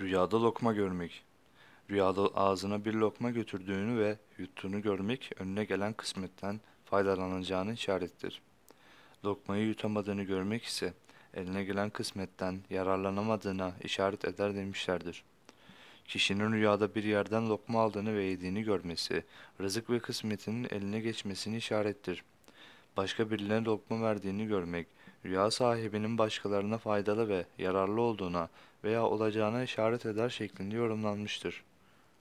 Rüyada lokma görmek. Rüyada ağzına bir lokma götürdüğünü ve yuttuğunu görmek önüne gelen kısmetten faydalanacağını işarettir. Lokmayı yutamadığını görmek ise eline gelen kısmetten yararlanamadığına işaret eder demişlerdir. Kişinin rüyada bir yerden lokma aldığını ve yediğini görmesi, rızık ve kısmetinin eline geçmesini işarettir. Başka birilerine lokma verdiğini görmek, rüya sahibinin başkalarına faydalı ve yararlı olduğuna veya olacağına işaret eder şeklinde yorumlanmıştır.